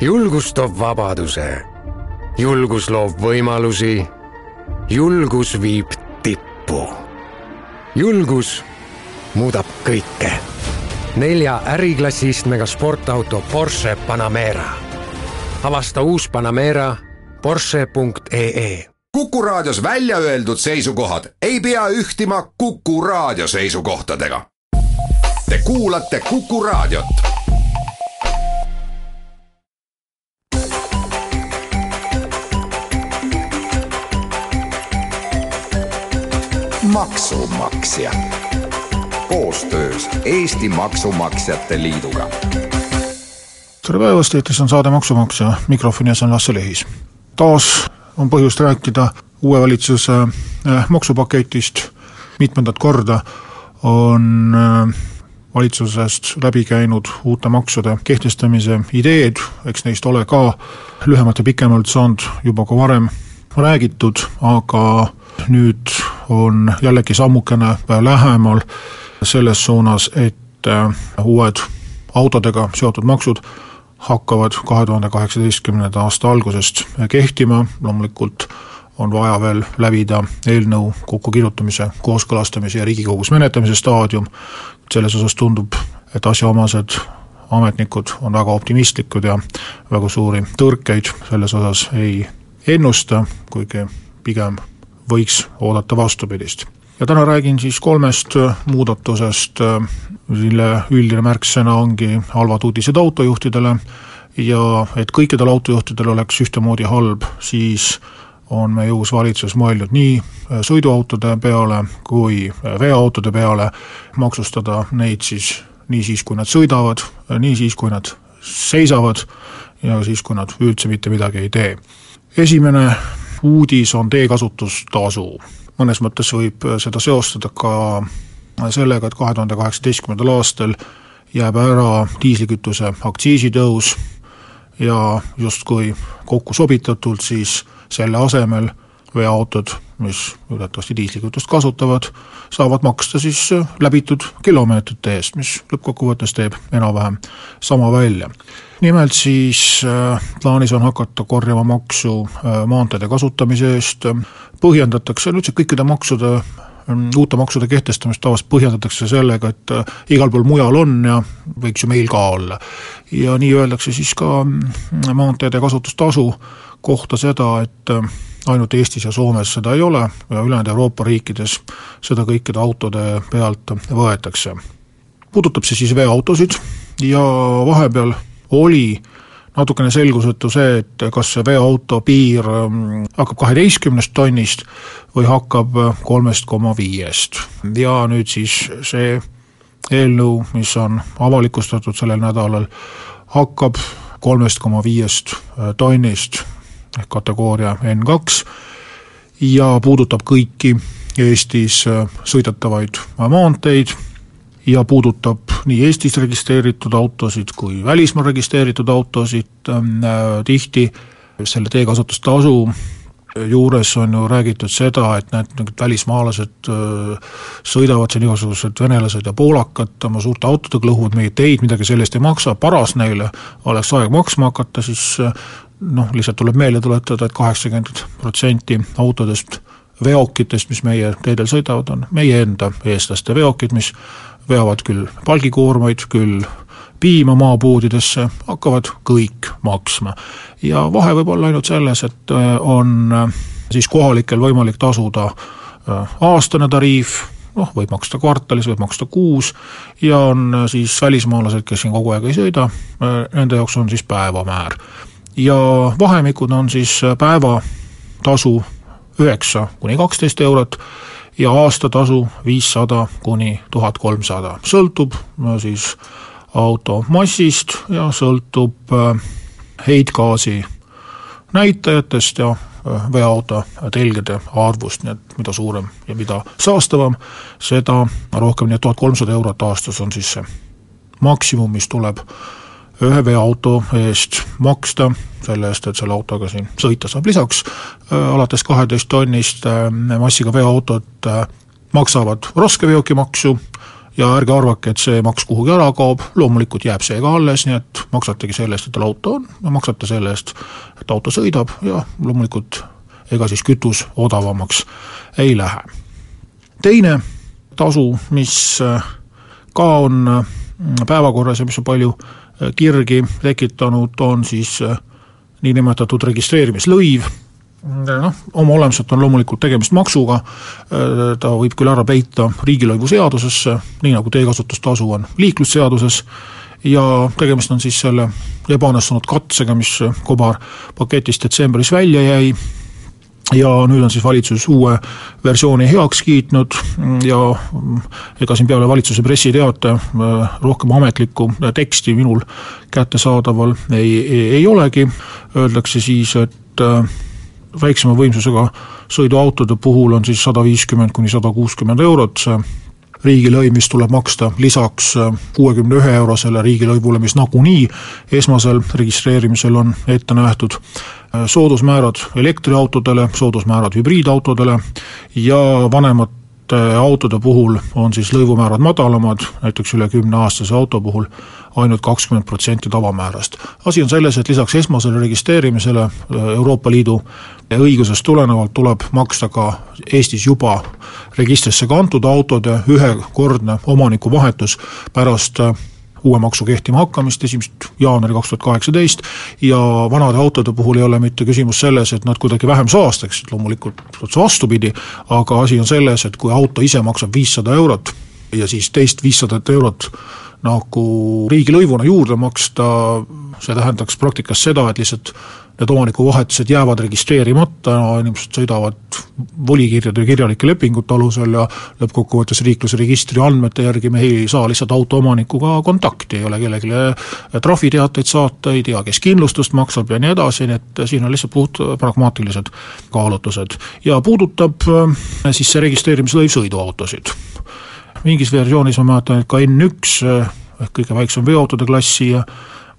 julgus toob vabaduse. julgus loob võimalusi. julgus viib tippu. julgus muudab kõike. nelja äriklassi istmega sportauto Porsche Panamera. avasta uus Panamera Porsche.ee Kuku Raadios välja öeldud seisukohad ei pea ühtima Kuku Raadio seisukohtadega. Te kuulate Kuku Raadiot. Maksumaksja koostöös Eesti Maksumaksjate Liiduga. tere päevast, eetris on saade Maksumaksja, mikrofoni ees on Lasse Lehis. taas on põhjust rääkida uue valitsuse äh, maksupaketist, mitmendat korda on äh, valitsusest läbi käinud uute maksude kehtestamise ideed, eks neist ole ka lühemalt ja pikemalt saanud juba ka varem räägitud, aga nüüd on jällegi sammukene lähemal selles suunas, et äh, uued autodega seotud maksud hakkavad kahe tuhande kaheksateistkümnenda aasta algusest kehtima, loomulikult on vaja veel läbida eelnõu kokkukirjutamise, kooskõlastamise ja Riigikogus menetlemise staadium, selles osas tundub, et asjaomased ametnikud on väga optimistlikud ja väga suuri tõrkeid selles osas ei ennusta, kuigi pigem võiks oodata vastupidist. ja täna räägin siis kolmest muudatusest, mille üldine märksõna ongi halvad uudised autojuhtidele ja et kõikidel autojuhtidel oleks ühtemoodi halb, siis on meie uus valitsus mõelnud nii sõiduautode peale kui veoautode peale, maksustada neid siis nii siis, kui nad sõidavad, nii siis, kui nad seisavad ja siis, kui nad üldse mitte midagi ei tee. esimene uudis on teekasutustasu. mõnes mõttes võib seda seostada ka sellega, et kahe tuhande kaheksateistkümnendal aastal jääb ära diislikütuse aktsiisitõus ja justkui kokku sobitatult siis selle asemel veoautod, mis ületavasti diislikütust kasutavad, saavad maksta siis läbitud kilomeetrite eest, mis lõppkokkuvõttes teeb enam-vähem sama välja. nimelt siis äh, plaanis on hakata korjama maksu äh, maanteede kasutamise eest, põhjendatakse üldse kõikide maksude Mm, uute maksude kehtestamist tavaliselt põhjendatakse sellega, et äh, igal pool mujal on ja võiks ju meil ka olla. ja nii öeldakse siis ka mm, maanteede kasutustasu kohta seda, et äh, ainult Eestis ja Soomes seda ei ole ja ülejäänud Euroopa riikides seda kõikide autode pealt võetakse. puudutab see siis veoautosid ja vahepeal oli natukene selgusetu see, et kas see veoauto piir ähm, hakkab kaheteistkümnest tonnist või hakkab kolmest koma viiest. ja nüüd siis see eelnõu, mis on avalikustatud sellel nädalal, hakkab kolmest koma viiest tonnist ehk kategooria N2 ja puudutab kõiki Eestis äh, sõidetavaid maanteid ja puudutab nii Eestis registreeritud autosid kui välismaal registreeritud autosid äh,, tihti selle teekasutustasu juures on ju räägitud seda, et need, need välismaalased äh, sõidavad siin igasugused venelased ja poolakad oma suurte autodega, lõhuvad meie teid, midagi sellest ei maksa, paras neile oleks aeg maksma hakata, siis äh, noh, lihtsalt tuleb meelde tuletada et, et kaheksakümmend protsenti autodest veokitest, mis meie teedel sõidavad, on meie enda eestlaste veokid, mis veavad küll palgikoormaid, küll piima maapoodidesse, hakkavad kõik maksma. ja vahe võib olla ainult selles, et äh, on äh, siis kohalikel võimalik tasuda äh, aastane tariif, noh, võib maksta kvartalis, võib maksta kuus, ja on siis välismaalased, kes siin kogu aeg ei sõida, nende jaoks on siis päevamäär. ja vahemikud on siis päevatasu üheksa kuni kaksteist eurot ja aastatasu viissada kuni tuhat kolmsada, sõltub siis auto massist ja sõltub äh, heitgaasi näitajatest ja äh, veoauto telgede arvust, nii et mida suurem ja mida saastavam, seda rohkem, nii et tuhat kolmsada eurot aastas on siis see maksimum, mis tuleb ühe veoauto eest maksta, selle eest, et selle autoga siin sõita saab, lisaks äh, alates kaheteist tonnist massiga veoautod maksavad raskeveokimaksu ja ärge arvake, et see maks kuhugi ära kaob, loomulikult jääb see ka alles, nii et maksategi selle eest, et teil auto on ja maksate selle eest, et auto sõidab ja loomulikult ega siis kütus odavamaks ei lähe. teine tasu, mis äh, ka on äh, päevakorras ja mis on palju äh, kirgi tekitanud, on siis niinimetatud registreerimislõiv, noh, oma olemuselt on loomulikult tegemist maksuga, ta võib küll ära peita riigilõivuseadusesse, nii nagu teekasutustasu on liiklusseaduses, ja tegemist on siis selle ebaõnnestunud katsega, mis kobarpaketist detsembris välja jäi, ja nüüd on siis valitsus uue versiooni heaks kiitnud. Ja ega siin peale valitsuse pressiteate äh, rohkem ametlikku teksti minul kättesaadaval ei, ei, ei olegi, öeldakse siis, et äh, väiksema võimsusega sõiduautode puhul on siis sada viiskümmend kuni sada kuuskümmend eurot. See riigilõiv, mis tuleb maksta lisaks äh, kuuekümne ühe eurosele riigilõivule, mis nagunii esmasel registreerimisel on ette nähtud, äh, soodusmäärad elektriautodele, soodusmäärad hübriidautodele ja vanemate autode puhul on siis lõivumäärad madalamad, näiteks üle kümneaastase auto puhul ainult kakskümmend protsenti tavamäärast. asi on selles, et lisaks esmasele registreerimisele äh, Euroopa Liidu õigusest tulenevalt tuleb maksta ka Eestis juba registrisse kantud autode ühekordne omanikuvahetus pärast äh, uue maksu kehtima hakkamist, esimest jaanuari kaks tuhat kaheksateist, ja vanade autode puhul ei ole mitte küsimus selles, et nad kuidagi vähem saastaksid, loomulikult otse vastupidi, aga asi on selles, et kui auto ise maksab viissada eurot ja siis teist viissadat eurot nagu riigilõivuna juurde maksta, see tähendaks praktikas seda, et lihtsalt need omanikuvahetused jäävad registreerimata, inimesed sõidavad volikirjade ja kirjalike lepingute alusel ja lõppkokkuvõttes liiklusregistri andmete järgi me ei saa lihtsalt auto omanikuga kontakti, ei ole kellelegi trahviteateid saata, ei tea, kes kindlustust maksab ja nii edasi, nii et siin on lihtsalt puht pragmaatilised kaalutlused. ja puudutab äh, siis see registreerimislõiv sõiduautosid mingis versioonis ma mäletan, et ka N1 äh, ehk kõige väiksem veoautode klass siia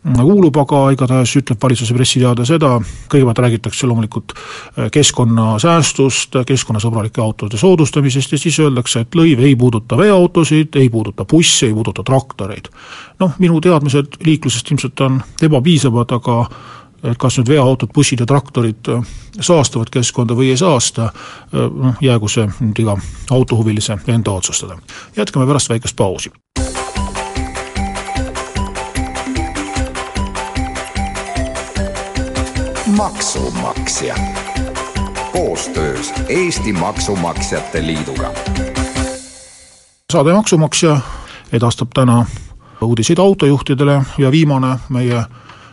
kuulub, aga igatahes ütleb valitsuse pressiteade seda, kõigepealt räägitakse loomulikult äh, keskkonnasäästust, keskkonnasõbralike autode soodustamisest ja siis öeldakse, et lõiv ei puuduta veoautosid, ei puuduta busse, ei puuduta traktoreid. noh, minu teadmised liiklusest ilmselt on ebapiisavad, aga et kas nüüd veoautod, bussid ja traktorid äh, saastavad keskkonda või ei saasta, äh, noh, jäägu see nüüd iga autohuvilise enda otsustada. jätkame pärast väikest pausi. maksumaksja koostöös Eesti Maksumaksjate Liiduga. saade Maksumaksja edastab täna uudiseid autojuhtidele ja viimane meie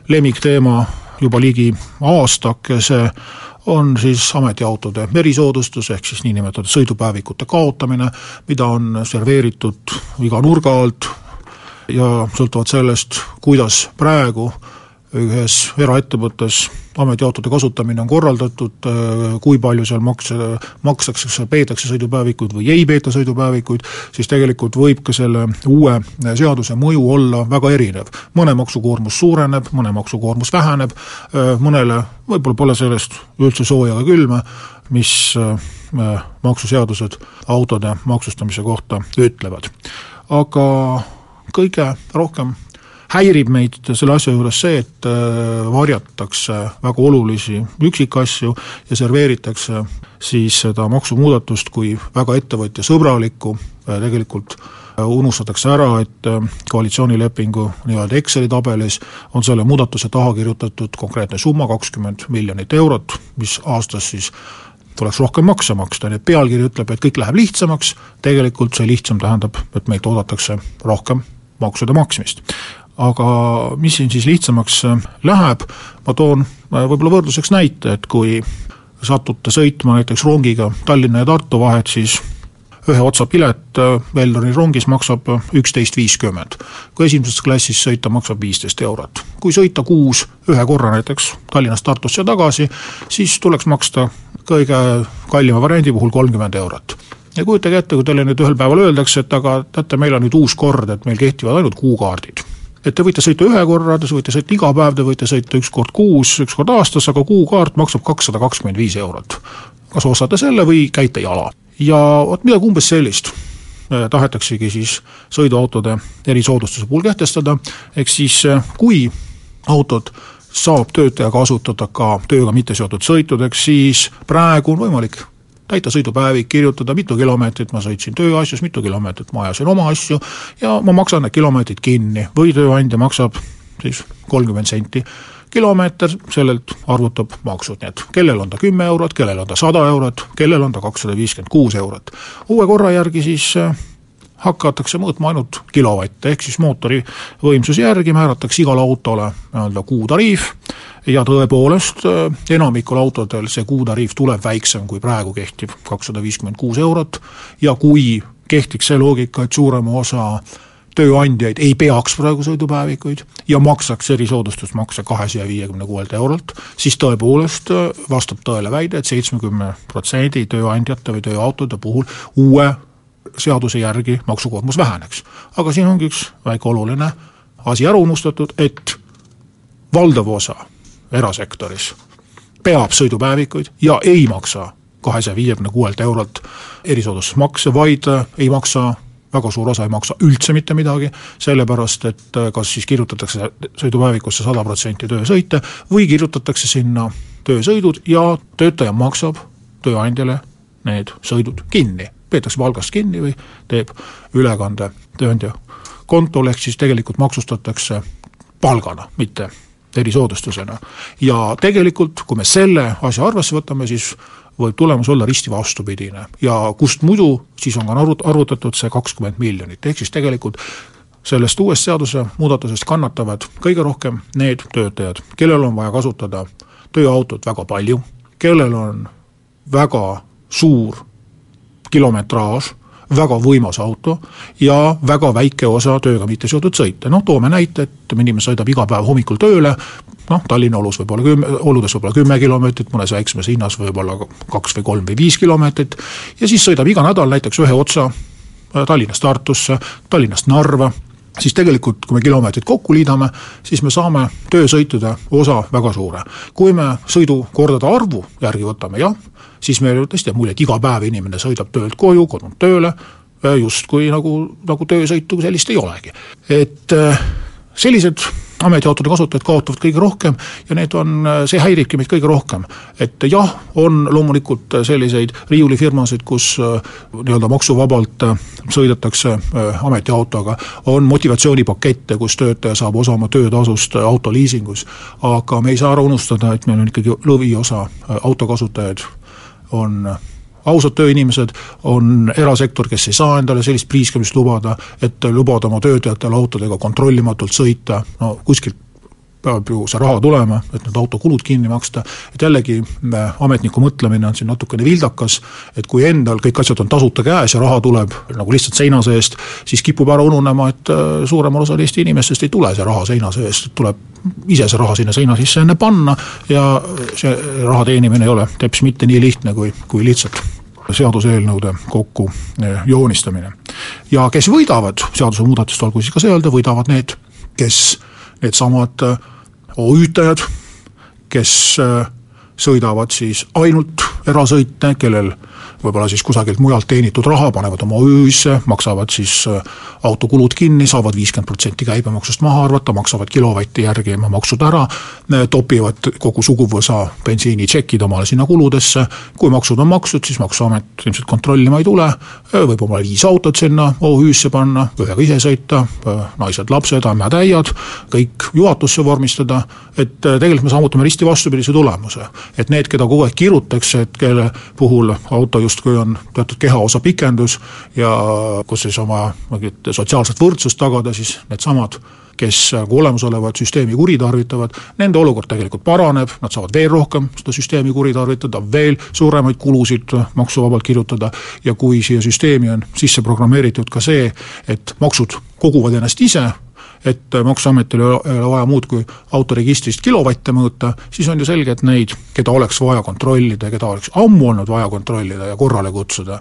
lemmikteema juba ligi aastakese on siis ametiautode erisoodustus, ehk siis niinimetatud sõidupäevikute kaotamine, mida on serveeritud iga nurga alt ja sõltuvalt sellest, kuidas praegu ühes eraettevõttes ametiautode kasutamine on korraldatud, kui palju seal makse, makstakse, peetakse sõidupäevikuid või ei peeta sõidupäevikuid, siis tegelikult võib ka selle uue seaduse mõju olla väga erinev. mõne maksukoormus suureneb, mõne maksukoormus väheneb, mõnele võib-olla pole sellest üldse sooja ega külma, mis maksuseadused autode maksustamise kohta ütlevad. aga kõige rohkem häirib meid selle asja juures see, et äh, varjatakse väga olulisi üksikasju ja serveeritakse siis seda maksumuudatust kui väga ettevõtjasõbralikku, äh, tegelikult äh, unustatakse ära, et koalitsioonilepingu nii-öelda Exceli tabelis on selle muudatuse taha kirjutatud konkreetne summa, kakskümmend miljonit eurot, mis aastas siis tuleks rohkem makse maksta, nii et pealkiri ütleb, et kõik läheb lihtsamaks, tegelikult see lihtsam tähendab, et meilt oodatakse rohkem maksude maksmist aga mis siin siis lihtsamaks äh, läheb, ma toon äh, võib-olla võrdluseks näite, et kui satute sõitma näiteks rongiga Tallinna ja Tartu vahet, siis ühe otsa pilet äh, Veldoni rongis maksab üksteist viiskümmend. kui esimeses klassis sõita, maksab viisteist eurot. kui sõita kuus ühe korra näiteks Tallinnast Tartusse ja tagasi, siis tuleks maksta kõige kallima variandi puhul kolmkümmend eurot ja kujutage ette, kui teile nüüd ühel päeval öeldakse, et aga teate, meil on nüüd uus kord, et meil kehtivad ainult kuukaardid et te võite sõita ühe korra, te võite sõita iga päev, te võite sõita üks kord kuus, üks kord aastas, aga kuukaart maksab kakssada kakskümmend viis eurot. kas ostate selle või käite jala. ja vot midagi umbes sellist tahetaksegi siis sõiduautode erisoodustuse puhul kehtestada, ehk siis kui autot saab töötaja kasutada ka tööga mitte seotud sõitudeks, siis praegu on võimalik täita sõidupäevik, kirjutada, mitu kilomeetrit ma sõitsin tööasjus, mitu kilomeetrit ma ajasin oma asju ja ma maksan need kilomeetrid kinni või tööandja maksab siis kolmkümmend senti kilomeeter, sellelt arvutab maksud, nii et kellel on ta kümme eurot, kellel on ta sada eurot, kellel on ta kakssada viiskümmend kuus eurot. uue korra järgi siis äh, hakatakse mõõtma ainult kilovatte, ehk siis mootori võimsuse järgi määratakse igale autole nii-öelda kuutariif ja tõepoolest äh, enamikul autodel see kuutariif tuleb väiksem kui praegu kehtiv kakssada viiskümmend kuus eurot. Ja kui kehtiks see loogika, et suurema osa tööandjaid ei peaks praegu sõidupäevikuid ja maksaks erisoodustusmakse kahesaja viiekümne kuuelt eurolt, siis tõepoolest äh, vastab tõele väide et, et seitsmekümne protsendi tööandjate või tööautode puhul uue seaduse järgi maksukoormus väheneks. aga siin ongi üks väike oluline asi ära unustatud, et valdav osa erasektoris peab sõidupäevikuid ja ei maksa kahesaja viiekümne kuuelt eurolt erisoodustusmakse, vaid ei maksa väga suur osa ei maksa üldse mitte midagi, sellepärast et kas siis kirjutatakse sõidupäevikusse sada protsenti töösõite või kirjutatakse sinna töösõidud ja töötaja maksab tööandjale need sõidud kinni. Peetakse palgast kinni või teeb ülekande tööandja kontole, ehk siis tegelikult maksustatakse palgana, mitte erisoodustusena. ja tegelikult, kui me selle asja arvesse võtame, siis võib tulemus olla risti vastupidine ja kust muidu siis on ka arvut-, arvutatud see kakskümmend miljonit, ehk siis tegelikult sellest uuest seadusemuudatusest kannatavad kõige rohkem need töötajad, kellel on vaja kasutada tööautot väga palju, kellel on väga suur kilometraaž väga võimas auto ja väga väike osa tööga mitte seotud sõite, noh toome näite, et inimene sõidab iga päev hommikul tööle, noh Tallinna olus võib-olla kümme, oludes võib-olla kümme kilomeetrit, mõnes väiksemas linnas võib-olla kaks või kolm või viis kilomeetrit, ja siis sõidab iga nädal näiteks ühe otsa äh, Tallinnast Tartusse, Tallinnast Narva, siis tegelikult, kui me kilomeetrid kokku liidame, siis me saame töösõitude osa väga suure. kui me sõidukordade arvu järgi võtame, jah, siis meile tõesti jääb mulje, et iga päev inimene sõidab töölt koju, kodunt tööle, justkui nagu, nagu töösõitu sellist ei olegi. et äh, sellised ametiautode kasutajad kaotavad kõige rohkem ja need on, see häiribki meid kõige rohkem. et jah, on loomulikult selliseid riiulifirmasid, kus äh, nii-öelda maksuvabalt äh, sõidetakse ametiautoga, on motivatsioonipakette, kus töötaja saab osa oma töötasust autoliisingus, aga me ei saa ära unustada, et meil on ikkagi lõviosa autokasutajaid on ausad tööinimesed, on erasektor, kes ei saa endale sellist priiskamist lubada, et lubada oma töötajatele autodega kontrollimatult sõita, no kuskilt peab ju see raha tulema, et need autokulud kinni maksta, et jällegi ametniku mõtlemine on siin natukene vildakas, et kui endal kõik asjad on tasuta käes ja raha tuleb nagu lihtsalt seina seest, siis kipub ära ununema, et äh, suuremal osal Eesti inimestest ei tule see raha seina seest, tuleb ise see raha sinna seina sisse enne panna ja see raha teenimine ei ole teps mitte nii lihtne, kui, kui lihtsalt seaduseelnõude kokku äh, joonistamine. ja kes võidavad seadusemuudatust, olgu siis ka see öelda, võidavad need, kes needsamad äh, OÜ-tajad, kes äh, sõidavad siis ainult erasõite, kellel võib-olla siis kusagilt mujalt teenitud raha, panevad oma OÜ-sse, maksavad siis äh, autokulud kinni, saavad viiskümmend protsenti käibemaksust maha arvata, maksavad kilovati järgi oma maksud ära, äh, topivad kogu suguvõsa bensiinitšekid omale sinna kuludesse, kui maksud on makstud, siis Maksuamet ilmselt kontrollima ei tule, äh, võib omale viis autot sinna OÜ-sse panna, ühega ise sõita, naised-lapsed, ämmad-äiad, kõik juhatusse vormistada, et tegelikult me saavutame risti vastupidise tulemuse. et need, keda kogu aeg kirutakse, et kelle puhul auto just justkui on teatud kehaosa pikendus ja kus siis oma mingit sotsiaalset võrdsust tagada, siis needsamad kes nagu olemasolevat süsteemi kuritarvitavad, nende olukord tegelikult paraneb, nad saavad veel rohkem seda süsteemi kuritarvitada, veel suuremaid kulusid maksuvabalt kirjutada ja kui siia süsteemi on sisse programmeeritud ka see, et maksud koguvad ennast ise, et Maksuametil ei ole vaja muud kui autoregistrist kilovatte mõõta, siis on ju selge, et neid, keda oleks vaja kontrollida ja keda oleks ammu olnud vaja kontrollida ja korrale kutsuda,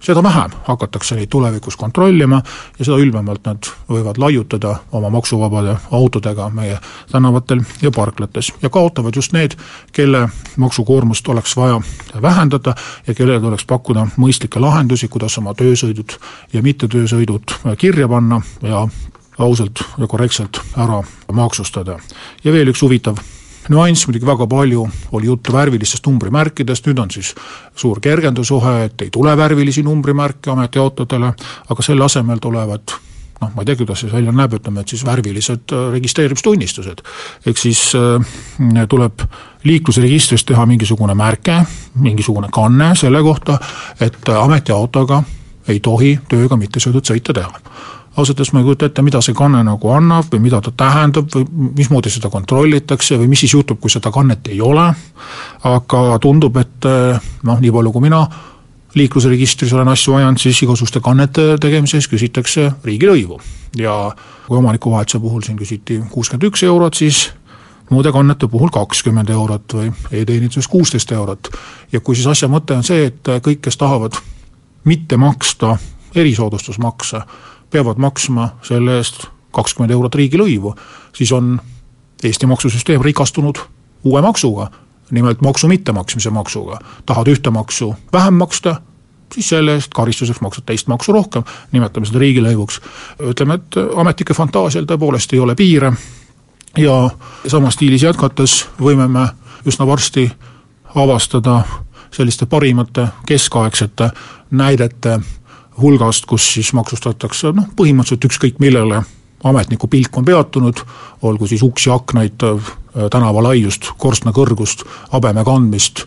seda vähem hakatakse neid tulevikus kontrollima ja seda ülbemalt nad võivad laiutada oma maksuvabade autodega meie tänavatel ja parklates. ja kaotavad just need, kelle maksukoormust oleks vaja vähendada ja kellele tuleks pakkuda mõistlikke lahendusi, kuidas oma töösõidud ja mittetöösõidud kirja panna ja ausalt ja korrektselt ära maksustada. ja veel üks huvitav nüanss muidugi väga palju, oli juttu värvilistest numbrimärkidest, nüüd on siis suur kergendusohe, et ei tule värvilisi numbrimärke ametiautodele, aga selle asemel tulevad noh, ma ei tea, kuidas see välja näeb, ütleme, et siis värvilised äh, registreerimistunnistused. ehk siis äh, tuleb liiklusregistris teha mingisugune märke, mingisugune kanne selle kohta, et ametiautoga ei tohi tööga mittesõidut sõita teha ausalt öeldes ma ei kujuta ette, mida see kanne nagu annab või mida ta tähendab või mismoodi seda kontrollitakse või mis siis juhtub, kui seda kannet ei ole, aga tundub, et eh, noh, nii palju kui mina liiklusregistris olen asju ajanud, siis igasuguste kannete tegemise eest küsitakse riigilõivu. ja kui omanikuvahetuse puhul siin küsiti kuuskümmend üks eurot, siis muude kannete puhul kakskümmend eurot või e-teeninduses kuusteist eurot. ja kui siis asja mõte on see, et kõik, kes tahavad mitte maksta erisoodustusmakse, peavad maksma selle eest kakskümmend eurot riigilõivu, siis on Eesti maksusüsteem rikastunud uue maksuga, nimelt maksu mittemaksmise maksuga. tahad ühte maksu vähem maksta, siis selle eest karistuseks maksad teist maksu rohkem, nimetame seda riigilõivuks. ütleme, et ametnike fantaasial tõepoolest ei ole piire ja samas stiilis jätkates võime me üsna varsti avastada selliste parimate keskaegsete näidete hulgast, kus siis maksustatakse noh, põhimõtteliselt ükskõik millele ametniku pilk on peatunud, olgu siis uksi, aknaid, tänava laiust, korstna kõrgust, habeme kandmist,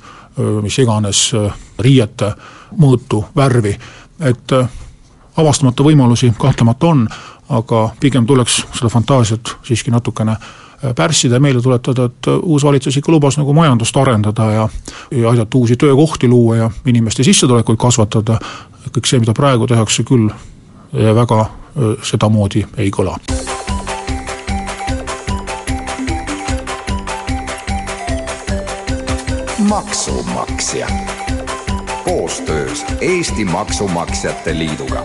mis iganes, riiete mõõtu, värvi, et avastamata võimalusi kahtlemata on, aga pigem tuleks seda fantaasiat siiski natukene pärssida ja meelde tuletada, et uus valitsus ikka lubas nagu majandust arendada ja ja aidata uusi töökohti luua ja inimeste sissetulekuid kasvatada, kõik see, mida praegu tehakse, küll väga sedamoodi ei kõla. maksumaksja. Koostöös Eesti Maksumaksjate Liiduga